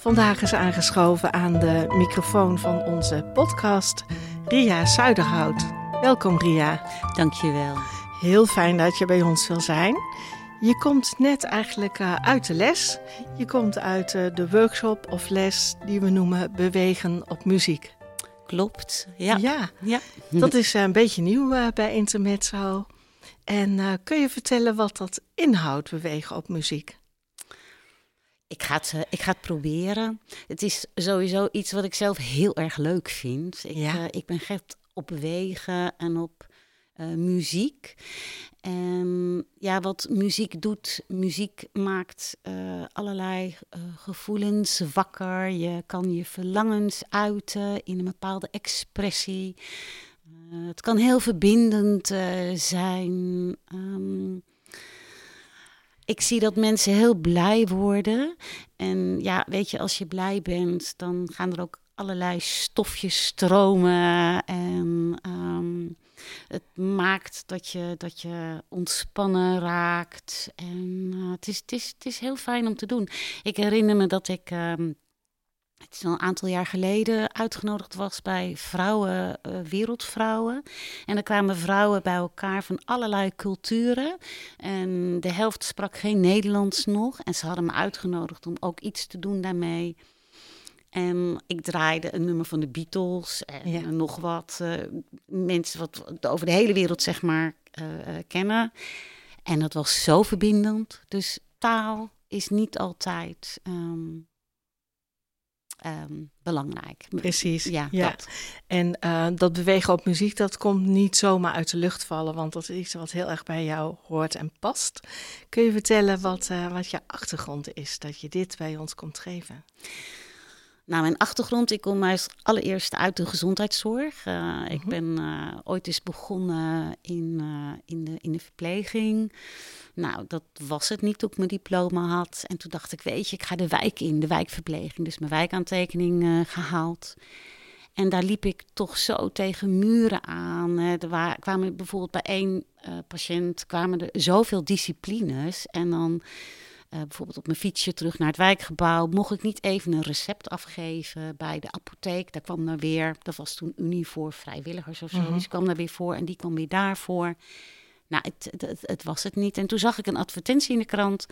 Vandaag is aangeschoven aan de microfoon van onze podcast Ria Zuiderhout. Welkom Ria. Dankjewel. Heel fijn dat je bij ons wil zijn. Je komt net eigenlijk uh, uit de les. Je komt uit uh, de workshop of les die we noemen Bewegen op muziek. Klopt, ja. Ja, ja. dat is uh, een beetje nieuw bij Intermezzo. En kun je vertellen wat dat inhoudt, Bewegen op muziek? Ik ga, het, ik ga het proberen. Het is sowieso iets wat ik zelf heel erg leuk vind. Ik, Ja. ik ben gek op bewegen en op eh, muziek. En ja, wat muziek doet, muziek maakt eh, allerlei eh, gevoelens wakker. Je kan je verlangens uiten in een bepaalde expressie. Eh, het kan heel verbindend eh, zijn. Ehm, ik zie dat mensen heel blij worden. En ja, weet je, als je blij bent, dan gaan er ook allerlei stofjes stromen. En ehm, het maakt dat je, dat je ontspannen raakt. En eh, het, is, het, is, het is heel fijn om te doen. Ik herinner me dat ik. ehm, het is al een aantal jaar geleden uitgenodigd was bij vrouwen, eh, wereldvrouwen. En er kwamen vrouwen bij elkaar van allerlei culturen. En de helft sprak geen Nederlands nog. En ze hadden me uitgenodigd om ook iets te doen daarmee. En ik draaide een nummer van de Beatles en Ja. nog wat eh, mensen wat over de hele wereld zeg maar eh, kennen. En dat was zo verbindend. Dus taal is niet altijd ehm, ehm, belangrijk. Precies. Ja, ja. dat. En eh, dat bewegen op muziek, dat komt niet zomaar uit de lucht vallen, want dat is iets wat heel erg bij jou hoort en past. Kun je vertellen wat, eh, wat je achtergrond is, dat je dit bij ons komt geven? Nou, mijn achtergrond, ik kom als allereerst uit de gezondheidszorg. Eh, Ik Mhm. ben eh, ooit eens begonnen in, eh, in, de, in de verpleging. Nou, dat was het niet toen ik mijn diploma had. En toen dacht ik, weet je, ik ga de wijk in, de wijkverpleging. Dus mijn wijkaantekening eh, gehaald. En daar liep ik toch zo tegen muren aan. Er wa- kwamen bijvoorbeeld bij één patiënt kwamen er zoveel disciplines. En dan eh, bijvoorbeeld op mijn fietsje terug naar het wijkgebouw. Mocht ik niet even een recept afgeven bij de apotheek. Daar kwam dan weer, dat was toen Unie voor vrijwilligers of zo. Mhm. Dus kwam daar weer voor en die kwam weer daarvoor. Nou, het, het, het, het was het niet. En toen zag ik een advertentie in de krant.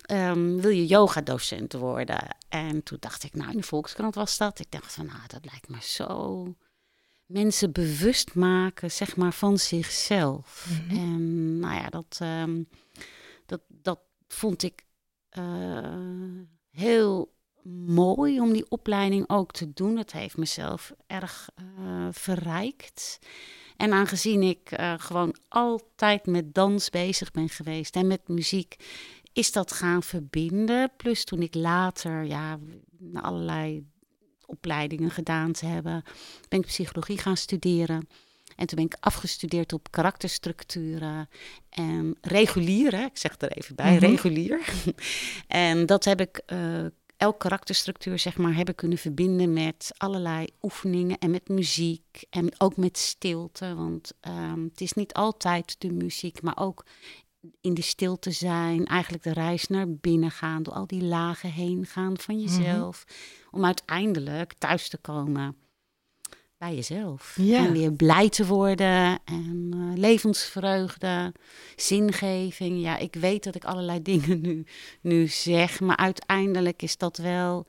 ehm, wil je yogadocent worden? En toen dacht ik, nou, in de Volkskrant was dat. Ik dacht van, nou, dat lijkt me zo... Mensen bewust maken, zeg maar, van zichzelf. Mhm. En nou ja, dat, ehm, dat, dat vond ik eh, heel mooi om die opleiding ook te doen. Het heeft mezelf erg eh, verrijkt. En aangezien ik eh, gewoon altijd met dans bezig ben geweest en met muziek, is dat gaan verbinden. Plus toen ik later ja, allerlei opleidingen gedaan te hebben, ben ik psychologie gaan studeren. En toen ben ik afgestudeerd op karakterstructuren en regulier, hè, ik zeg er even bij, Mhm. regulier. en dat heb ik, eh elk karakterstructuur zeg maar, heb ik kunnen verbinden met allerlei oefeningen en met muziek en ook met stilte. Want ehm, het is niet altijd de muziek, maar ook in de stilte zijn, eigenlijk de reis naar binnen gaan, door al die lagen heen gaan van jezelf, om uiteindelijk thuis te komen bij jezelf. Ja. En weer blij te worden en eh, levensvreugde, zingeving. Ja, ik weet dat ik allerlei dingen nu, nu zeg, maar uiteindelijk is dat wel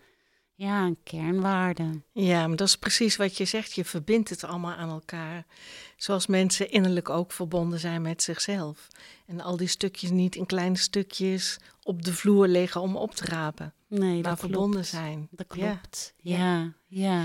ja, een kernwaarde. Ja, maar dat is precies wat je zegt. Je verbindt het allemaal aan elkaar. Zoals mensen innerlijk ook verbonden zijn met zichzelf. En al die stukjes niet in kleine stukjes op de vloer liggen om op te rapen. Nee, maar dat verbonden klopt. zijn. Dat Ja. klopt. Ja, ja.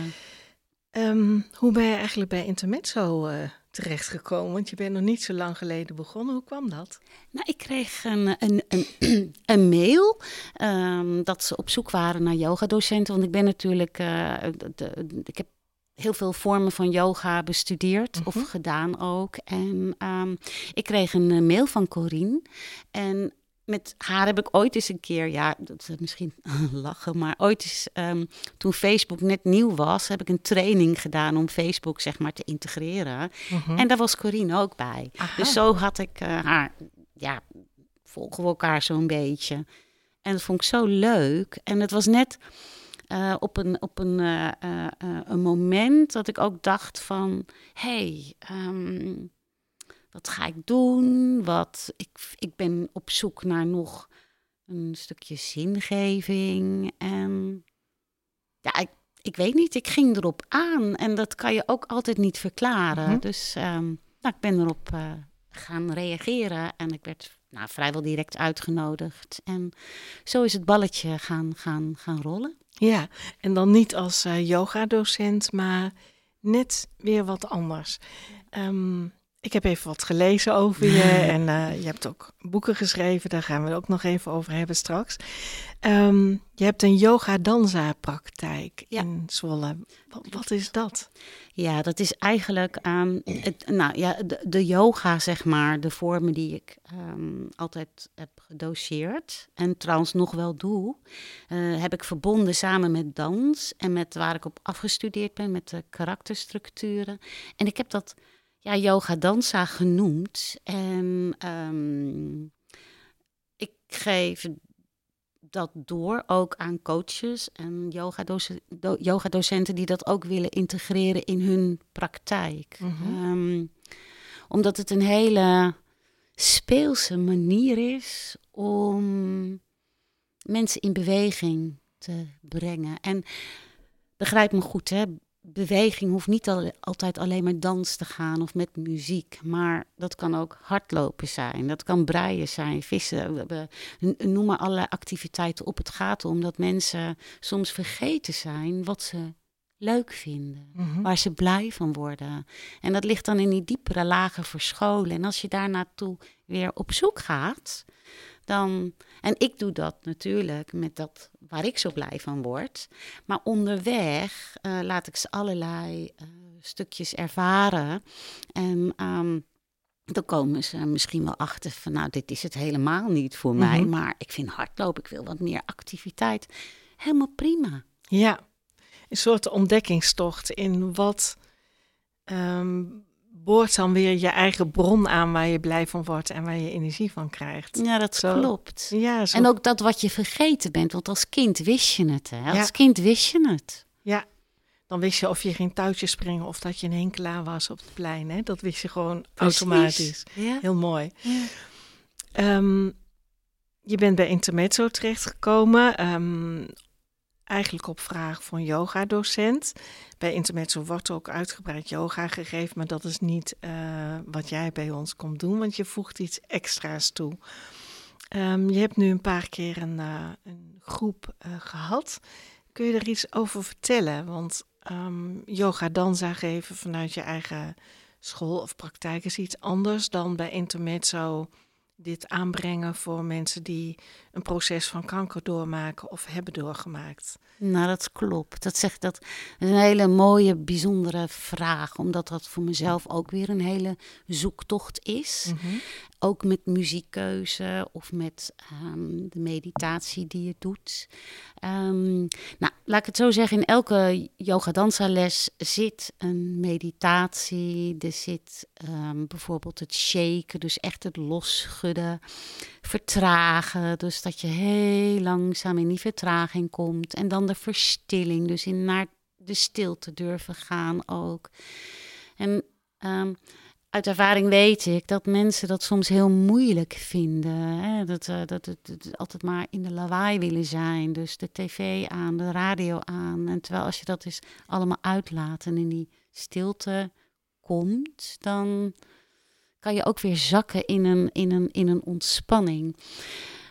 Ehm, hoe ben je eigenlijk bij Intermezzo eh terechtgekomen? Want je bent nog niet zo lang geleden begonnen. Hoe kwam dat? Nou, ik kreeg een, een, een, een mail ehm, dat ze op zoek waren naar yogadocenten. Want ik ben natuurlijk, eh, de, de- ik heb heel veel vormen van yoga bestudeerd Mhm. of gedaan ook. En ehm, ik kreeg een eh, mail van Corine. En met haar heb ik ooit eens een keer, ja, dat is misschien lachen, maar ooit eens, ehm, toen Facebook net nieuw was, heb ik een training gedaan om Facebook zeg maar te integreren. Mhm. En daar was Corine ook bij. Aha. Dus zo had ik eh, haar, ja, volgen we elkaar zo'n beetje. En dat vond ik zo leuk. En het was net eh, op, een, op een, eh, een moment dat ik ook dacht van... hey, ehm, wat ga ik doen? Wat, ik, ik ben op zoek naar nog een stukje zingeving. En ja, ik, ik weet niet, ik ging erop aan. En dat kan je ook altijd niet verklaren. Mhm. Dus ehm, nou, ik ben erop eh, gaan reageren. En ik werd nou, vrijwel direct uitgenodigd. En zo is het balletje gaan, gaan, gaan rollen. Ja, en dan niet als eh yogadocent, maar net weer wat anders. Ehm, ik heb even wat gelezen over je en eh, je hebt ook boeken geschreven, daar gaan we het ook nog even over hebben straks. Ehm, je hebt een yoga-danza-praktijk Ja. in Zwolle. Wat, wat is dat? Ja, dat is eigenlijk ehm, het, nou, ja, de, de yoga, zeg maar, de vormen die ik ehm, altijd heb gedoseerd en trouwens nog wel doe, eh, heb ik verbonden samen met dans en met waar ik op afgestudeerd ben, met de karakterstructuren. En ik heb dat ja, yoga dansa genoemd. En ehm, ik geef dat door ook aan coaches en yogadoce- do- yogadocenten die dat ook willen integreren in hun praktijk. Mhm. Ehm, omdat het een hele speelse manier is om mensen in beweging te brengen. En begrijp me goed, hè? Beweging hoeft niet al- altijd alleen maar dans te gaan of met muziek. Maar dat kan ook hardlopen zijn. Dat kan breien zijn, vissen. We, we noem maar allerlei activiteiten op. Het gaat om dat mensen soms vergeten zijn wat ze leuk vinden. Mhm. Waar ze blij van worden. En dat ligt dan in die diepere lagen verscholen. En als je daar naartoe weer op zoek gaat, dan. En ik doe dat natuurlijk met dat waar ik zo blij van word. Maar onderweg eh, laat ik ze allerlei eh, stukjes ervaren. En ehm, dan komen ze misschien wel achter van, nou, dit is het helemaal niet voor mij. Mhm. Maar ik vind hardlopen, ik wil wat meer activiteit. Helemaal prima. Ja, een soort ontdekkingstocht in wat ehm boort dan weer je eigen bron aan waar je blij van wordt en waar je energie van krijgt. Ja, dat Zo. klopt. Ja, zo, En ook dat wat je vergeten bent, want als kind wist je het. Hè? Als Ja. kind wist je het. ja, dan wist je of je ging touwtjes springen of dat je een hinkelaar was op het plein. Hè? Dat wist je gewoon automatisch. Ja. Heel mooi. Ja. Ehm, je bent bij Intermezzo terechtgekomen. ehm eigenlijk op vraag van yoga-docent. Bij Intermezzo wordt ook uitgebreid yoga gegeven, maar dat is niet eh, wat jij bij ons komt doen, want je voegt iets extra's toe. Ehm, je hebt nu een paar keer een, eh, een groep eh, gehad. Kun je er iets over vertellen? Want ehm, yoga danza geven vanuit je eigen school of praktijk is iets anders dan bij Intermezzo dit aanbrengen voor mensen die een proces van kanker doormaken of hebben doorgemaakt. Nou, dat klopt. Dat, zegt, dat is een hele mooie, bijzondere vraag. Omdat dat voor mezelf ook weer een hele zoektocht is. Ook met muziekkeuze of met ehm, de meditatie die je doet. Ehm, nou, laat ik het zo zeggen. In elke yoga-dansa-les zit een meditatie. Er zit ehm, bijvoorbeeld het shaken, dus echt het losschudden. Vertragen, dus dat je heel langzaam in die vertraging komt. En dan de verstilling, dus in naar de stilte durven gaan ook. En ehm, uit ervaring weet ik dat mensen dat soms heel moeilijk vinden. Hè? Dat, eh, dat dat altijd maar in de lawaai willen zijn. Dus de tv aan, de radio aan. En terwijl als je dat eens allemaal uitlaat en in die stilte komt, dan kan je ook weer zakken in een, in een, in een ontspanning.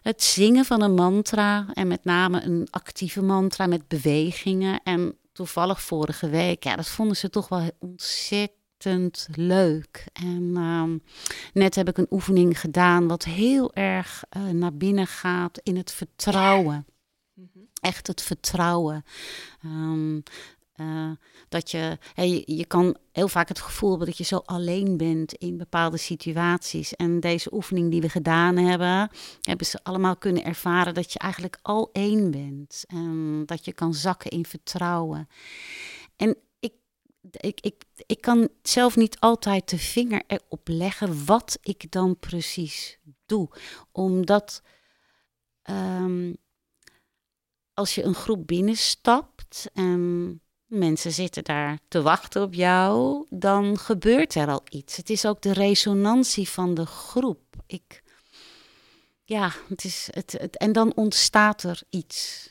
Het zingen van een mantra en met name een actieve mantra met bewegingen. En toevallig vorige week, ja, dat vonden ze toch wel ontzettend leuk. En ehm, net heb ik een oefening gedaan wat heel erg eh, naar binnen gaat in het vertrouwen. Echt het vertrouwen. Ehm, Uh, dat je, hey, je kan heel vaak het gevoel hebben dat je zo alleen bent in bepaalde situaties. En deze oefening die we gedaan hebben, hebben ze allemaal kunnen ervaren dat je eigenlijk al één bent. En dat je kan zakken in vertrouwen. En ik, ik, ik, ik kan zelf niet altijd de vinger erop leggen wat ik dan precies doe. Omdat um, als je een groep binnenstapt en mensen zitten daar te wachten op jou, dan gebeurt er al iets. Het is ook de resonantie van de groep. Ik, ja, het is het, het en dan ontstaat er iets.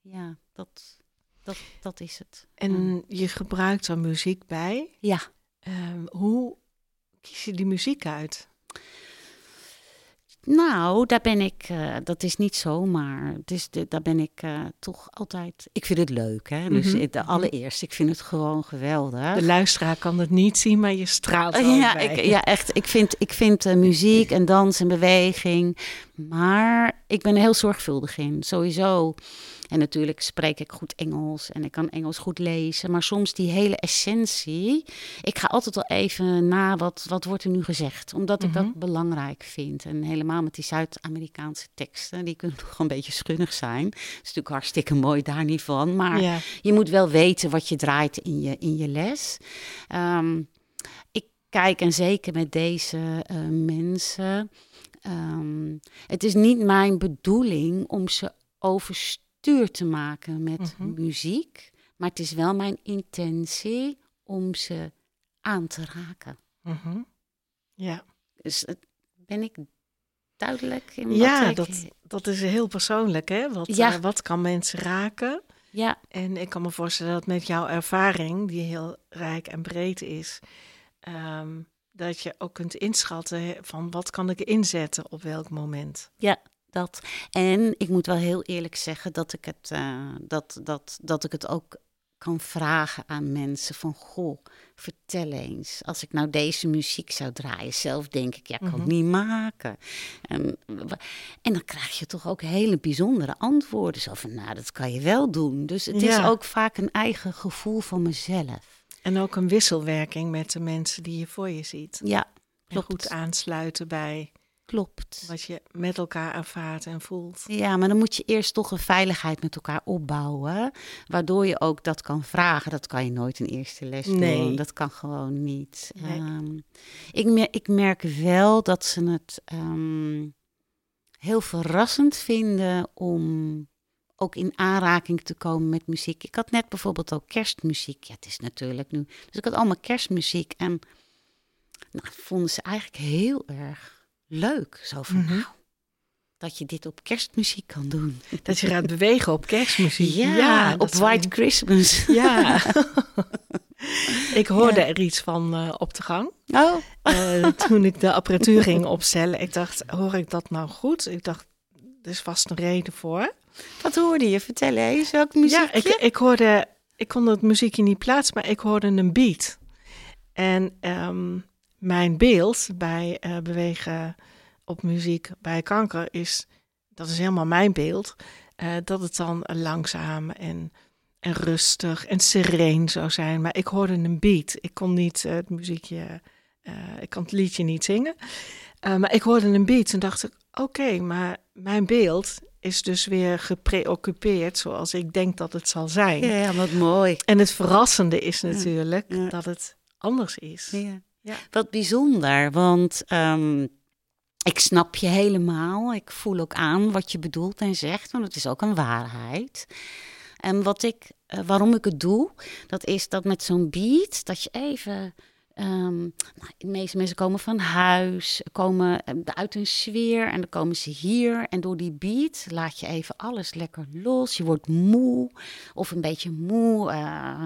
Ja, dat, dat, dat is het. En je gebruikt er muziek bij. Ja. Uh, hoe kies je die muziek uit? Nou, daar ben ik, uh, dat is niet zomaar. Dus de, daar ben ik uh, toch altijd. Ik vind het leuk, hè? Dus mm -hmm. de allereerst, ik vind het gewoon geweldig. De luisteraar kan het niet zien, maar je straalt. Uh, ja, ik, ja, echt. Ik vind, ik vind muziek en dans en beweging. Maar ik ben er heel zorgvuldig in. Sowieso en natuurlijk spreek ik goed Engels en ik kan Engels goed lezen. Maar soms die hele essentie. Ik ga altijd wel even na wat, wat wordt er nu gezegd. Omdat ik dat mhm. belangrijk vind. En helemaal met die Zuid-Amerikaanse teksten. Die kunnen toch een beetje schunnig zijn. Dat is natuurlijk hartstikke mooi daar niet van. Maar je moet wel weten wat je draait in je, in je les. Um, ik kijk en zeker met deze uh, mensen. Um, het is niet mijn bedoeling om ze oversturen stuur te maken met mhm. muziek. Maar het is wel mijn intentie om ze aan te raken. Mhm. Ja. Dus ben ik duidelijk in ja, ik... dat, dat is heel persoonlijk, hè? Wat, ja. Uh, wat kan mensen raken? Ja. En ik kan me voorstellen dat met jouw ervaring, die heel rijk en breed is, um, dat je ook kunt inschatten van wat kan ik inzetten op welk moment. Ja, dat. En ik moet wel heel eerlijk zeggen dat ik het, uh, dat, dat, dat ik het ook kan vragen aan mensen van goh, vertel eens. Als ik nou deze muziek zou draaien, zelf denk ik, ja, ik kan het mhm. niet maken. En, en, dan krijg je toch ook hele bijzondere antwoorden. Zo van, nou, dat kan je wel doen. Dus het is ook vaak een eigen gevoel van mezelf. En ook een wisselwerking met de mensen die je voor je ziet. Ja, klopt. goed aansluiten bij Klopt. Wat je met elkaar ervaart en voelt. Ja, maar dan moet je eerst toch een veiligheid met elkaar opbouwen. Waardoor je ook dat kan vragen. Dat kan je nooit in eerste les nee. doen. Dat kan gewoon niet. Nee. Um, ik, mer ik, merk wel dat ze het um, heel verrassend vinden om ook in aanraking te komen met muziek. Ik had net bijvoorbeeld ook kerstmuziek. Ja, het is natuurlijk nu. Dus ik had allemaal kerstmuziek. En nou, vonden ze eigenlijk heel erg leuk. Zo van, nou, dat je dit op kerstmuziek kan doen. Dat je gaat bewegen op kerstmuziek. Ja, op White Christmas. Ja. ik hoorde er iets van uh, op de gang. Oh. Uh, toen ik de apparatuur ging opstellen. Ik dacht, hoor ik dat nou goed? Ik dacht, er is vast een reden voor. Wat hoorde je? Vertel eens, welk muziek? Ja, ik, ik hoorde, ik kon het muziekje niet plaatsen, maar ik hoorde een beat. En um, mijn beeld bij uh, bewegen op muziek bij kanker is, dat is helemaal mijn beeld, uh, dat het dan langzaam en, en rustig en sereen zou zijn. Maar ik hoorde een beat. Ik kon niet uh, het muziekje, ik kan het liedje niet zingen. maar ik hoorde een beat en dacht ik, oké, maar mijn beeld is dus weer gepreoccupeerd zoals ik denk dat het zal zijn. Ja, wat mooi. En het verrassende is natuurlijk dat het anders is. Ja. Ja. Wat bijzonder, want um, ik snap je helemaal. Ik voel ook aan wat je bedoelt en zegt, want het is ook een waarheid. En wat ik, uh, waarom ik het doe, dat is dat met zo'n beat, dat je even. Um, nou, de meeste mensen komen van huis, komen eh, uit een sfeer en dan komen ze hier. En door die beat laat je even alles lekker los. Je wordt moe of een beetje moe. Uh,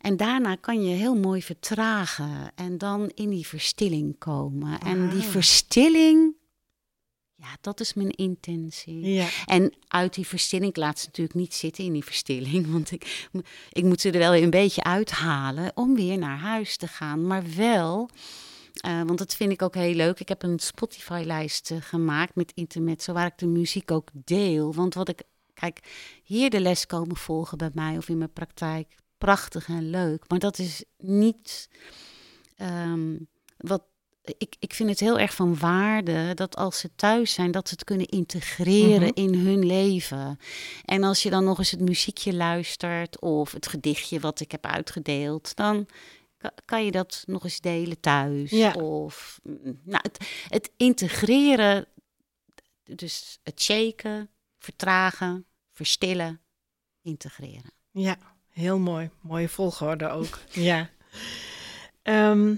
en daarna kan je heel mooi vertragen en dan in die verstilling komen. En die ah. verstilling, ja, dat is mijn intentie. Ja. En uit die verstilling, ik laat ze natuurlijk niet zitten in die verstilling, want ik, ik moet ze er wel een beetje uithalen om weer naar huis te gaan. Maar wel, uh, want dat vind ik ook heel leuk. Ik heb een Spotify-lijst uh, gemaakt met internet, zo waar ik de muziek ook deel. Want wat ik Kijk, hier de les komen volgen bij mij of in mijn praktijk, prachtig en leuk. Maar dat is niet ehm, wat. Ik, ik vind het heel erg van waarde dat als ze thuis zijn, dat ze het kunnen integreren Mhm. in hun leven. En als je dan nog eens het muziekje luistert of het gedichtje wat ik heb uitgedeeld, dan ka- kan je dat nog eens delen thuis. Ja. Of mm, nou, het, het integreren, dus het shaken, vertragen, verstillen, integreren. Ja, heel mooi. Mooie volgorde ook. ja. Ehm,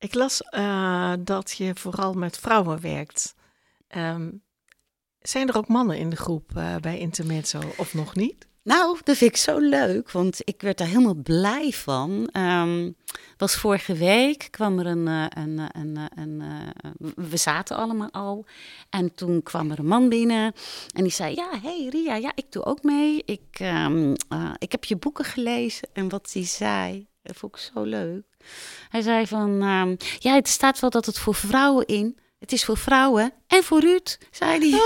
ik las eh, dat je vooral met vrouwen werkt. Ehm, zijn er ook mannen in de groep eh, bij Intermezzo of nog niet? Nou, dat vind ik zo leuk, want ik werd daar helemaal blij van. Ehm, was vorige week kwam er een, eh, een, een, een, we zaten allemaal al en toen kwam er een man binnen en die zei, ja, hey Ria, ja, ik doe ook mee. Ik, ehm, eh, ik heb je boeken gelezen en wat hij zei, dat vond ik zo leuk. Hij zei van, ehm, ja, het staat wel dat het voor vrouwen in. Het is voor vrouwen en voor Ruud, zei hij.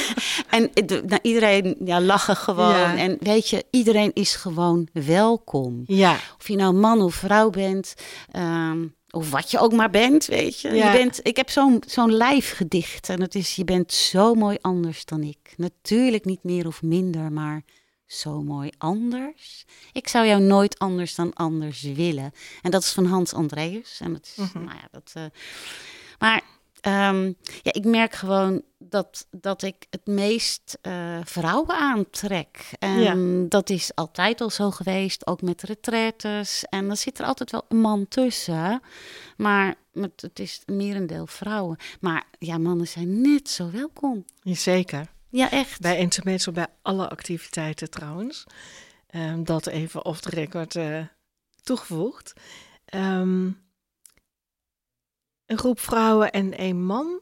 en de- nou, iedereen ja, lachen gewoon. Ja. En weet je, iedereen is gewoon welkom. Ja, Of je nou man of vrouw bent, ehm, of wat je ook maar bent, weet je. Ja. je bent ik heb zo'n zo'n lijfgedicht en het is, je bent zo mooi anders dan ik. Natuurlijk niet meer of minder, maar zo mooi anders. Ik zou jou nooit anders dan anders willen. En dat is van Hans Andreas. En dat is, Mhm. nou ja, dat... eh, maar ehm, ja, ik merk gewoon dat, dat ik het meest eh, vrouwen aantrek. En Ja. dat is altijd al zo geweest, ook met retraites. En dan zit er altijd wel een man tussen. Maar met, het is merendeel vrouwen. Maar ja, mannen zijn net zo welkom. zeker. Ja, echt. Bij Intermezzo bij alle activiteiten trouwens. Ehm, dat even off the record eh, toegevoegd. Ehm, een groep vrouwen en één man.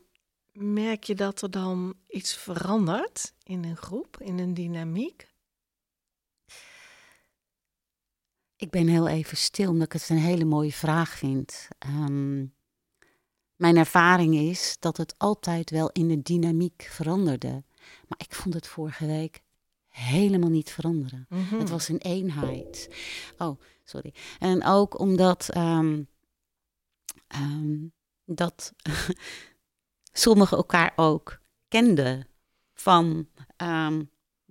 Merk je dat er dan iets verandert in een groep, in een dynamiek? Ik ben heel even stil, omdat ik het een hele mooie vraag vind. Ehm, mijn ervaring is dat het altijd wel in de dynamiek veranderde. Maar ik vond het vorige week helemaal niet veranderen. Mhm. Het was een eenheid. Oh, sorry. En ook omdat ehm, dat sommigen elkaar ook kenden van ehm,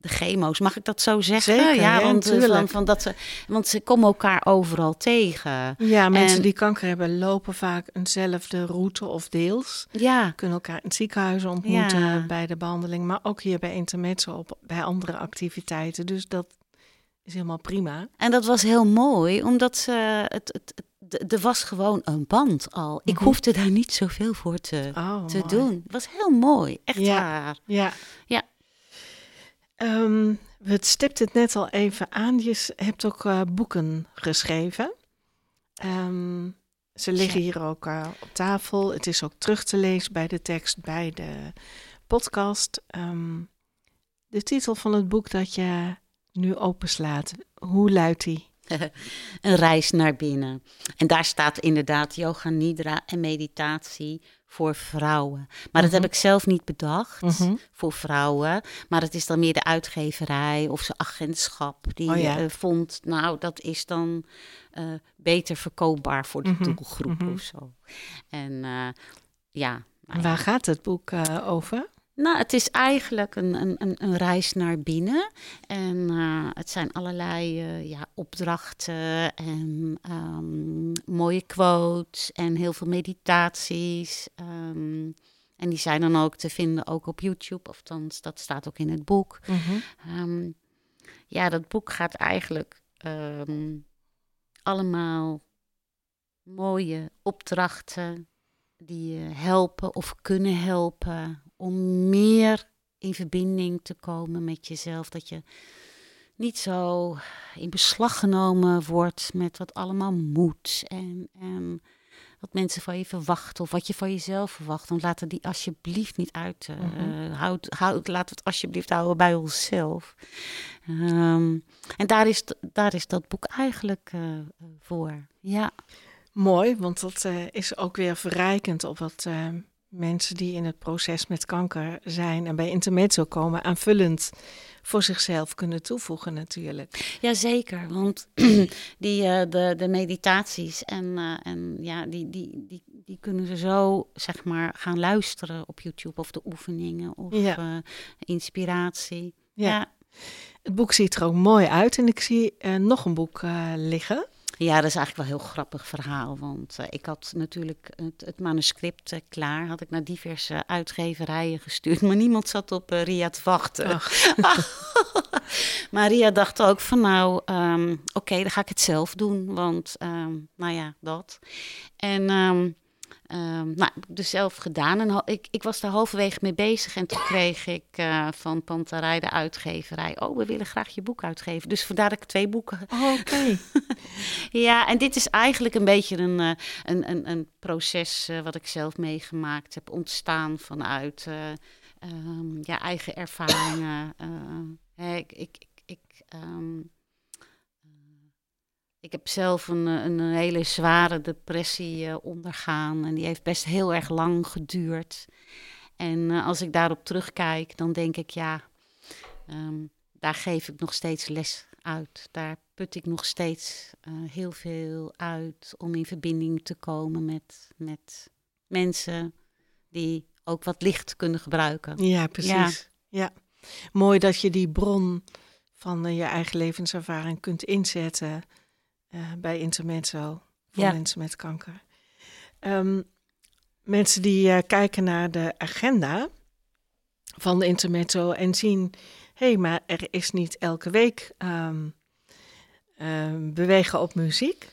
de chemo's. Mag ik dat zo zeggen? Zeker, ja, want, eh, van, van dat ze, want ze komen elkaar overal tegen. Ja, mensen En- die kanker hebben lopen vaak eenzelfde route of deels. Ja, Kunnen elkaar in het ziekenhuis ontmoeten Ja. bij de behandeling, maar ook hier bij Intermezzo op, bij andere activiteiten. Dus dat is helemaal prima. en dat was heel mooi, omdat ze het, het, er was gewoon een band al. Ik Mhm. hoefde daar niet zoveel voor te, Oh, te mooi. doen. Het was heel mooi, echt Ja. waar. Ja. Ja. Ehm, we stipten het net al even aan. Je s- hebt ook eh, boeken geschreven. Ehm, ze liggen hier ook eh, op tafel. Het is ook terug te lezen bij de tekst bij de podcast. Ehm, de titel van het boek dat je nu openslaat, hoe luidt die? een reis naar binnen. En daar staat inderdaad yoga nidra en meditatie voor vrouwen. Maar dat Mhm. heb ik zelf niet bedacht Mhm. voor vrouwen. Maar het is dan meer de uitgeverij of zijn agentschap die Oh ja. eh, vond, nou dat is dan eh, beter verkoopbaar voor de Mhm, doelgroep mhm. of zo. En eh, ja. nou ja. waar gaat het boek over? Nou, het is eigenlijk een, een, een, reis naar binnen. En eh, het zijn allerlei eh, ja, opdrachten en ehm, mooie quotes en heel veel meditaties. ehm, en die zijn dan ook te vinden ook op YouTube, of dat staat ook in het boek. Ehm, ja, dat boek gaat eigenlijk allemaal mooie opdrachten die je helpen of kunnen helpen om meer in verbinding te komen met jezelf. Dat je niet zo in beslag genomen wordt met wat allemaal moet en, en wat mensen van je verwachten of wat je van jezelf verwacht. Want laat het die alsjeblieft niet uit. eh, Mhm. houd, houd, laat het alsjeblieft houden bij onszelf. Ehm, en daar is, daar is dat boek eigenlijk eh, voor. Ja. Mooi, want dat eh, is ook weer verrijkend op wat mensen die in het proces met kanker zijn en bij intermezzo komen, aanvullend voor zichzelf kunnen toevoegen natuurlijk. Jazeker, want die, uh, de, de meditaties en, uh, en ja, die, die, die, die kunnen ze zo zeg maar gaan luisteren op YouTube of de oefeningen of ja. uh, inspiratie. Ja. ja. Het boek ziet er ook mooi uit en ik zie nog een boek liggen. Ja, dat is eigenlijk wel een heel grappig verhaal. Want uh, ik had natuurlijk het, het manuscript uh, klaar. Had ik naar diverse uitgeverijen gestuurd. Maar niemand zat op uh, Ria te wachten. maar Ria dacht ook van nou, um, oké, okay, dan ga ik het zelf doen. Want um, nou ja, dat. En um, Um, nou, dus zelf gedaan. En ik, ik was daar halverwege mee bezig. En toen kreeg ik uh, van Panterij, de uitgeverij... oh, we willen graag je boek uitgeven. Dus vandaar dat ik twee boeken... Oh, oké. ja, en dit is eigenlijk een beetje een, uh, een, een, een proces... Uh, wat ik zelf meegemaakt heb. Ontstaan vanuit um, ja, eigen ervaringen. ik... ik, ik, ik um, ik heb zelf een, eh, een hele zware depressie uh, ondergaan en die heeft best heel erg lang geduurd. En uh, als ik daarop terugkijk, dan denk ik, ja, um, daar geef ik nog steeds les uit. Daar put ik nog steeds heel veel uit om in verbinding te komen met, met mensen die ook wat licht kunnen gebruiken. Ja, precies. Ja. Mooi dat je die bron van je eigen levenservaring kunt inzetten uh, bij Intermezzo voor ja. mensen met kanker. Um, mensen die uh, kijken naar de agenda van de Intermezzo en zien... hé, hey, maar er is niet elke week um, um, bewegen op muziek...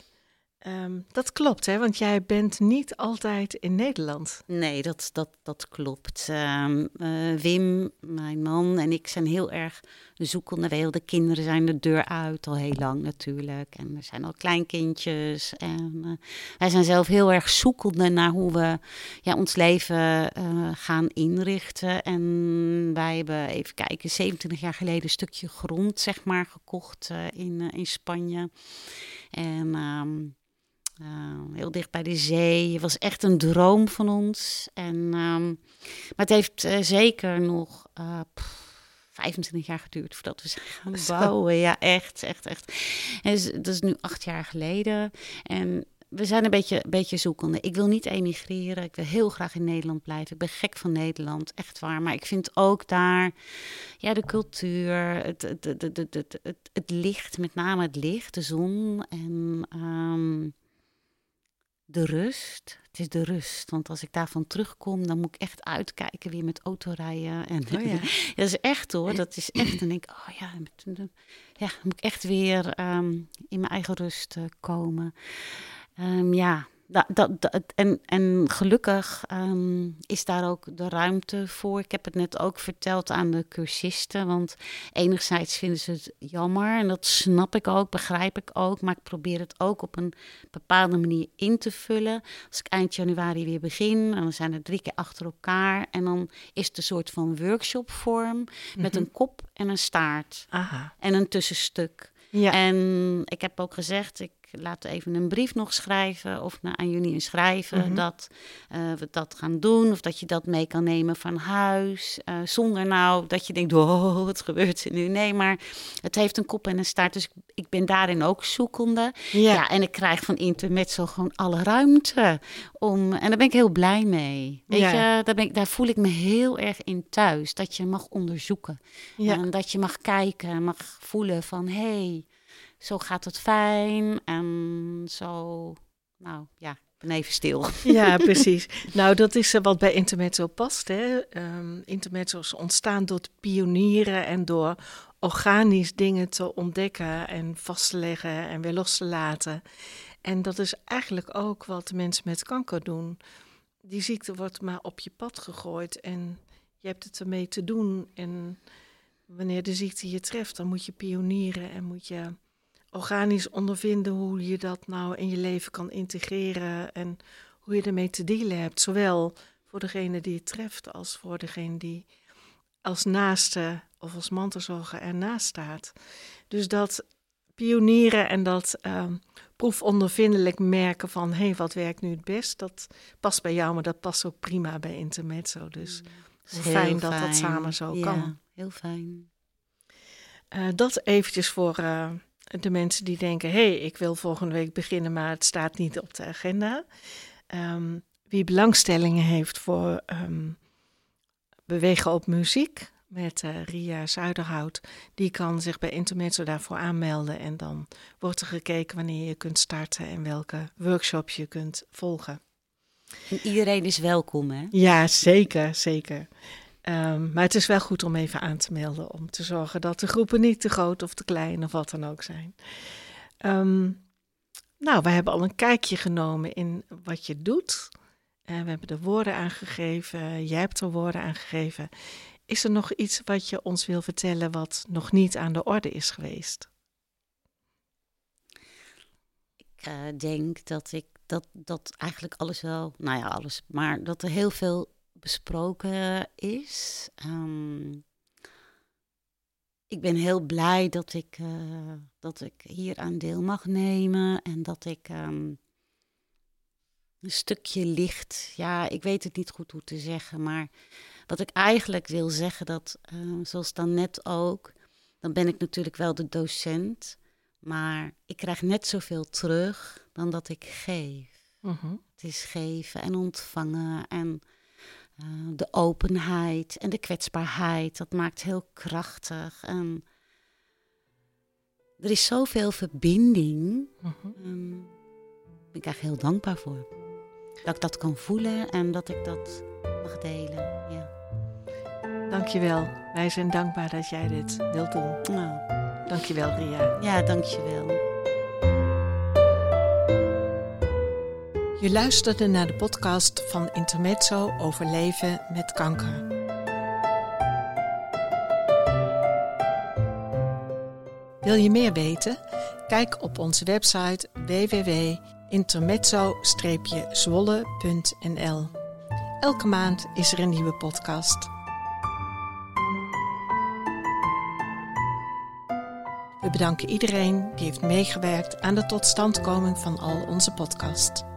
Um, dat klopt, hè? Want jij bent niet altijd in Nederland. Nee, dat, dat, dat klopt. Um, uh, Wim, mijn man en ik zijn heel erg zoekende. Wij, de kinderen zijn de deur uit al heel lang natuurlijk. En er zijn al kleinkindjes. En uh, wij zijn zelf heel erg zoekende naar hoe we ja, ons leven uh, gaan inrichten. En wij hebben, even kijken, 27 jaar geleden een stukje grond, zeg maar, gekocht in, in Spanje. En... Um, uh, heel dicht bij de zee. Het was echt een droom van ons. En, um, maar het heeft uh, zeker nog uh, pff, 25 jaar geduurd voordat we zijn gaan bouwen. Ja, echt, echt, echt. En dus, dat is nu acht jaar geleden. En we zijn een beetje, beetje zoekende. Ik wil niet emigreren. Ik wil heel graag in Nederland blijven. Ik ben gek van Nederland, echt waar. Maar ik vind ook daar ja, de cultuur, het, het, het, het, het, het, het licht, met name het licht, de zon. En um, de rust. Het is de rust. Want als ik daarvan terugkom, dan moet ik echt uitkijken weer met autorijden. En oh ja. dat is echt hoor. Dat is echt. En denk ik, oh ja, ja, dan moet ik echt weer um, in mijn eigen rust uh, komen. Um, ja, dat, dat, dat, en, en gelukkig um, is daar ook de ruimte voor. Ik heb het net ook verteld aan de cursisten. Want enerzijds vinden ze het jammer. En dat snap ik ook, begrijp ik ook. Maar ik probeer het ook op een bepaalde manier in te vullen. Als ik eind januari weer begin, en dan zijn er drie keer achter elkaar. En dan is het een soort van workshopvorm. Met mm -hmm. een kop en een staart. Aha. En een tussenstuk. Ja. En ik heb ook gezegd, ik laat even een brief nog schrijven of aan jullie schrijven mm -hmm. dat uh, we dat gaan doen. Of dat je dat mee kan nemen van huis. Uh, zonder nou dat je denkt, oh, wat gebeurt er nu? Nee, maar het heeft een kop en een staart. Dus ik, ik ben daarin ook zoekende. Ja. ja. en ik krijg van Intermezzo gewoon alle ruimte. Om, en daar ben ik heel blij mee. Weet ja. je, daar, ben ik, daar voel ik me heel erg in thuis. Dat je mag onderzoeken. Ja. En dat je mag kijken, mag voelen van... hé, hey, zo gaat het fijn en zo, nou ja, ik ben even stil. Ja, precies. nou, dat is wat bij Intermezzo past. Hè? Um, intermezzo's ontstaan door te pionieren en door organisch dingen te ontdekken en vast te leggen en weer los te laten. En dat is eigenlijk ook wat mensen met kanker doen. Die ziekte wordt maar op je pad gegooid en je hebt het ermee te doen. En wanneer de ziekte je treft, dan moet je pionieren en moet je organisch ondervinden hoe je dat nou in je leven kan integreren en hoe je ermee te dealen hebt. Zowel voor degene die het treft als voor degene die als naaste of als mantelzorger ernaast staat. Dus dat pionieren en dat uh, proefondervindelijk merken van hé, hey, wat werkt nu het best? Dat past bij jou, maar dat past ook prima bij Intermezzo. Dus Heel fijn dat dat samen zo ja, kan. Heel fijn. Eh, dat eventjes voor eh, de mensen die denken: hé, hey, ik wil volgende week beginnen, maar het staat niet op de agenda. Ehm, wie belangstellingen heeft voor ehm, bewegen op muziek met eh, Ria Zuiderhout, die kan zich bij Intermezzo daarvoor aanmelden. En dan wordt er gekeken wanneer je kunt starten en welke workshops je kunt volgen. En iedereen is welkom, hè? Ja, zeker, zeker. Ehm, maar het is wel goed om even aan te melden om te zorgen dat de groepen niet te groot of te klein of wat dan ook zijn. Ehm, nou, we hebben al een kijkje genomen in wat je doet. Uh, we hebben de woorden aangegeven, jij hebt er woorden aangegeven. Is er nog iets wat je ons wil vertellen wat nog niet aan de orde is geweest? Ik uh, denk dat ik dat, dat eigenlijk alles wel, nou ja, alles, maar dat er heel veel besproken is. Um, ik ben heel blij dat ik, uh, dat ik hier aan deel mag nemen en dat ik um, een stukje licht, ja, ik weet het niet goed hoe te zeggen, maar wat ik eigenlijk wil zeggen, dat uh, zoals dan net ook, dan ben ik natuurlijk wel de docent, maar ik krijg net zoveel terug dan dat ik geef. Uh -huh. Het is geven en ontvangen en uh, de openheid en de kwetsbaarheid. Dat maakt heel krachtig. En er is zoveel verbinding. Uh -huh. um, daar ben ik eigenlijk heel dankbaar voor. Dat ik dat kan voelen en dat ik dat mag delen. Ja. Dankjewel. Wij zijn dankbaar dat jij dit wilt doen. Nou. Dankjewel, Ria. Ja, dankjewel. Je luisterde naar de podcast van Intermezzo over leven met kanker. Wil je meer weten? Kijk op onze website www.intermezzo-zwolle.nl. Elke maand is er een nieuwe podcast. We bedanken iedereen die heeft meegewerkt aan de totstandkoming van al onze podcasts.